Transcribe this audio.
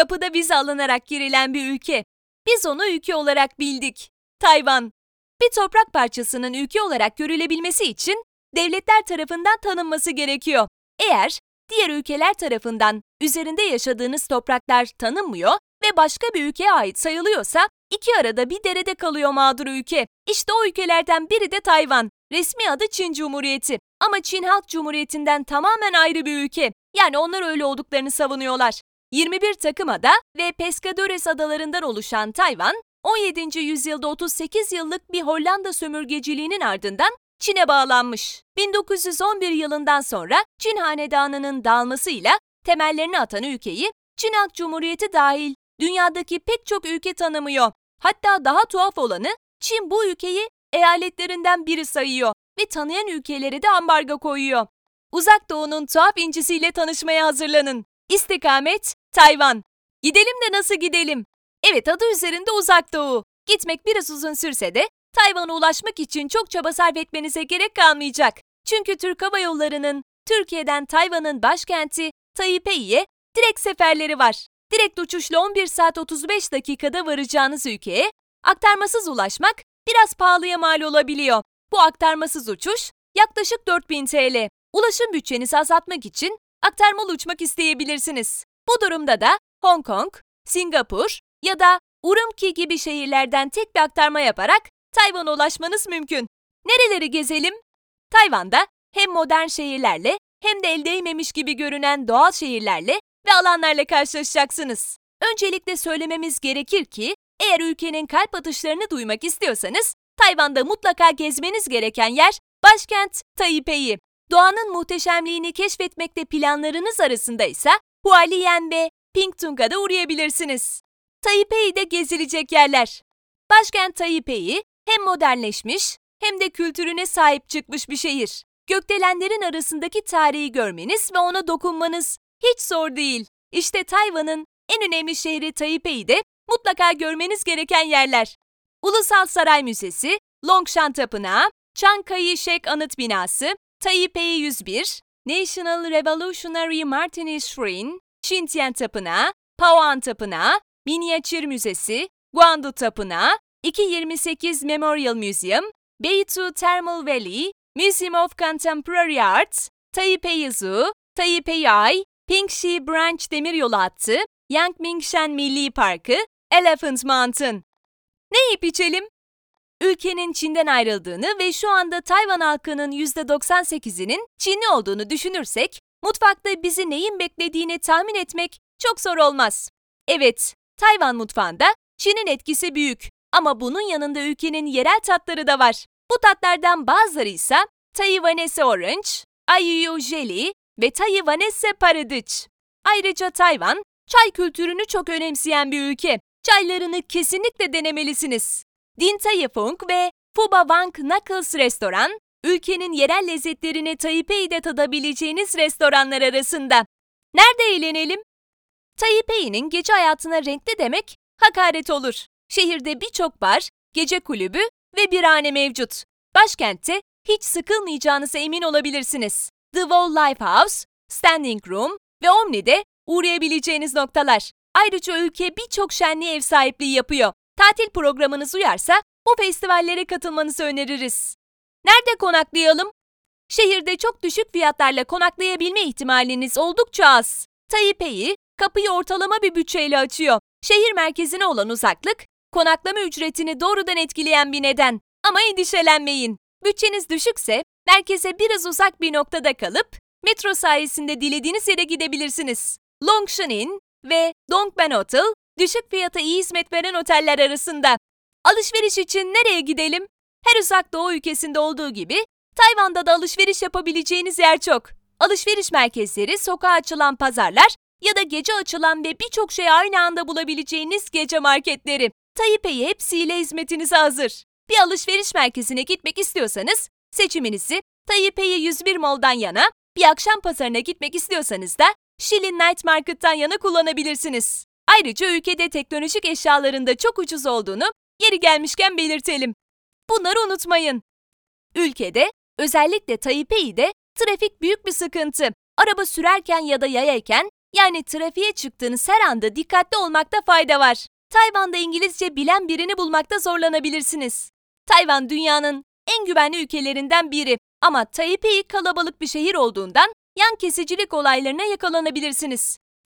Kapıda vize alınarak girilen bir ülke. Biz onu ülke olarak bildik. Tayvan. Bir toprak parçasının ülke olarak görülebilmesi için devletler tarafından tanınması gerekiyor. Eğer diğer ülkeler tarafından üzerinde yaşadığınız topraklar tanınmıyor ve başka bir ülkeye ait sayılıyorsa iki arada bir derede kalıyor mağdur ülke. İşte o ülkelerden biri de Tayvan. Resmi adı Çin Cumhuriyeti ama Çin Halk Cumhuriyeti'nden tamamen ayrı bir ülke. Yani onlar öyle olduklarını savunuyorlar. 21 takım ada ve Pescadores adalarından oluşan Tayvan, 17. yüzyılda 38 yıllık bir Hollanda sömürgeciliğinin ardından Çin'e bağlanmış. 1911 yılından sonra Çin hanedanının dağılmasıyla temellerini atan ülkeyi Çin Halk Cumhuriyeti dahil dünyadaki pek çok ülke tanımıyor. Hatta daha tuhaf olanı Çin bu ülkeyi eyaletlerinden biri sayıyor ve tanıyan ülkelere de ambargo koyuyor. Uzak Doğu'nun tuhaf incisiyle tanışmaya hazırlanın. İstikamet Tayvan. Gidelim de nasıl gidelim? Evet adı üzerinde Uzak Doğu. Gitmek biraz uzun sürse de Tayvan'a ulaşmak için çok çaba sarf etmenize gerek kalmayacak. Çünkü Türk Hava Yolları'nın Türkiye'den Tayvan'ın başkenti Taipei'ye direkt seferleri var. Direkt uçuşla 11 saat 35 dakikada varacağınız ülkeye aktarmasız ulaşmak biraz pahalıya mal olabiliyor. Bu aktarmasız uçuş yaklaşık 4000 TL. Ulaşım bütçenizi azaltmak için aktarmalı uçmak isteyebilirsiniz. Bu durumda da Hong Kong, Singapur ya da Urumqi gibi şehirlerden tek bir aktarma yaparak Tayvan'a ulaşmanız mümkün. Nereleri gezelim? Tayvan'da hem modern şehirlerle hem de el değmemiş gibi görünen doğal şehirlerle ve alanlarla karşılaşacaksınız. Öncelikle söylememiz gerekir ki eğer ülkenin kalp atışlarını duymak istiyorsanız Tayvan'da mutlaka gezmeniz gereken yer başkent Taipei. Doğanın muhteşemliğini keşfetmekte planlarınız arasında ise Hualien ve Pingtung'a da uğrayabilirsiniz. Taipei'de gezilecek yerler. Başkent Taipei hem modernleşmiş hem de kültürüne sahip çıkmış bir şehir. Gökdelenlerin arasındaki tarihi görmeniz ve ona dokunmanız hiç zor değil. İşte Tayvan'ın en önemli şehri Taipei'de mutlaka görmeniz gereken yerler. Ulusal Saray Müzesi, Longshan Tapınağı, Chiang Kai-shek Anıt Binası, Taipei 101, National Revolutionary Martyrs Shrine, Xintian Tapınağı, Paoan Tapınağı, Minyatür Müzesi, Guandu Tapınağı, 228 Memorial Museum, Beitu Thermal Valley, Museum of Contemporary Art, Taipei Zoo, Taipei Eye, Pingxi Branch Demiryolu Hattı, Yangmingshan Milli Parkı, Elephant Mountain. Ne yiyip içelim? Ülkenin Çin'den ayrıldığını ve şu anda Tayvan halkının %98'inin Çinli olduğunu düşünürsek, mutfakta bizi neyin beklediğini tahmin etmek çok zor olmaz. Evet, Tayvan mutfağında Çin'in etkisi büyük ama bunun yanında ülkenin yerel tatları da var. Bu tatlardan bazıları ise Taiwanese Orange, Ayuyu Jelly ve Taiwanese Paradıç. Ayrıca Tayvan, çay kültürünü çok önemseyen bir ülke. Çaylarını kesinlikle denemelisiniz. Din Tai Fung ve Fuba Wang Knuckles restoran, ülkenin yerel lezzetlerini Taipei'de tadabileceğiniz restoranlar arasında. Nerede eğlenelim? Taipei'nin gece hayatına renkli demek hakaret olur. Şehirde birçok bar, gece kulübü ve birhane mevcut. Başkentte hiç sıkılmayacağınıza emin olabilirsiniz. The Wall Lifehouse, Standing Room ve Omni'de uğrayabileceğiniz noktalar. Ayrıca ülke birçok şenliğe ev sahipliği yapıyor. Tatil programınız uyarsa bu festivallere katılmanızı öneririz. Nerede konaklayalım? Şehirde çok düşük fiyatlarla konaklayabilme ihtimaliniz oldukça az. Taipei, kapıyı ortalama bir bütçeyle açıyor. Şehir merkezine olan uzaklık, konaklama ücretini doğrudan etkileyen bir neden. Ama endişelenmeyin. Bütçeniz düşükse merkeze biraz uzak bir noktada kalıp metro sayesinde dilediğiniz yere gidebilirsiniz. Longshan Inn ve Dongban Hotel düşük fiyata iyi hizmet veren oteller arasında. Alışveriş için nereye gidelim? Her uzak doğu ülkesinde olduğu gibi Tayvan'da da alışveriş yapabileceğiniz yer çok. Alışveriş merkezleri, sokağa açılan pazarlar ya da gece açılan ve birçok şey aynı anda bulabileceğiniz gece marketleri. Taipei hepsiyle hizmetinize hazır. Bir alışveriş merkezine gitmek istiyorsanız seçiminizi Taipei 101 Mall'dan yana, bir akşam pazarına gitmek istiyorsanız da Shilin Night Market'tan yana kullanabilirsiniz. Ayrıca ülkede teknolojik eşyaların da çok ucuz olduğunu yeri gelmişken belirtelim. Bunları unutmayın. Ülkede, özellikle Taipei'de trafik büyük bir sıkıntı. Araba sürerken ya da yayarken Yani trafiğe çıktığınız her anda dikkatli olmakta fayda var. Tayvan'da İngilizce bilen birini bulmakta zorlanabilirsiniz. Tayvan dünyanın en güvenli ülkelerinden biri ama Taipei kalabalık bir şehir olduğundan yan kesicilik olaylarına yakalanabilirsiniz.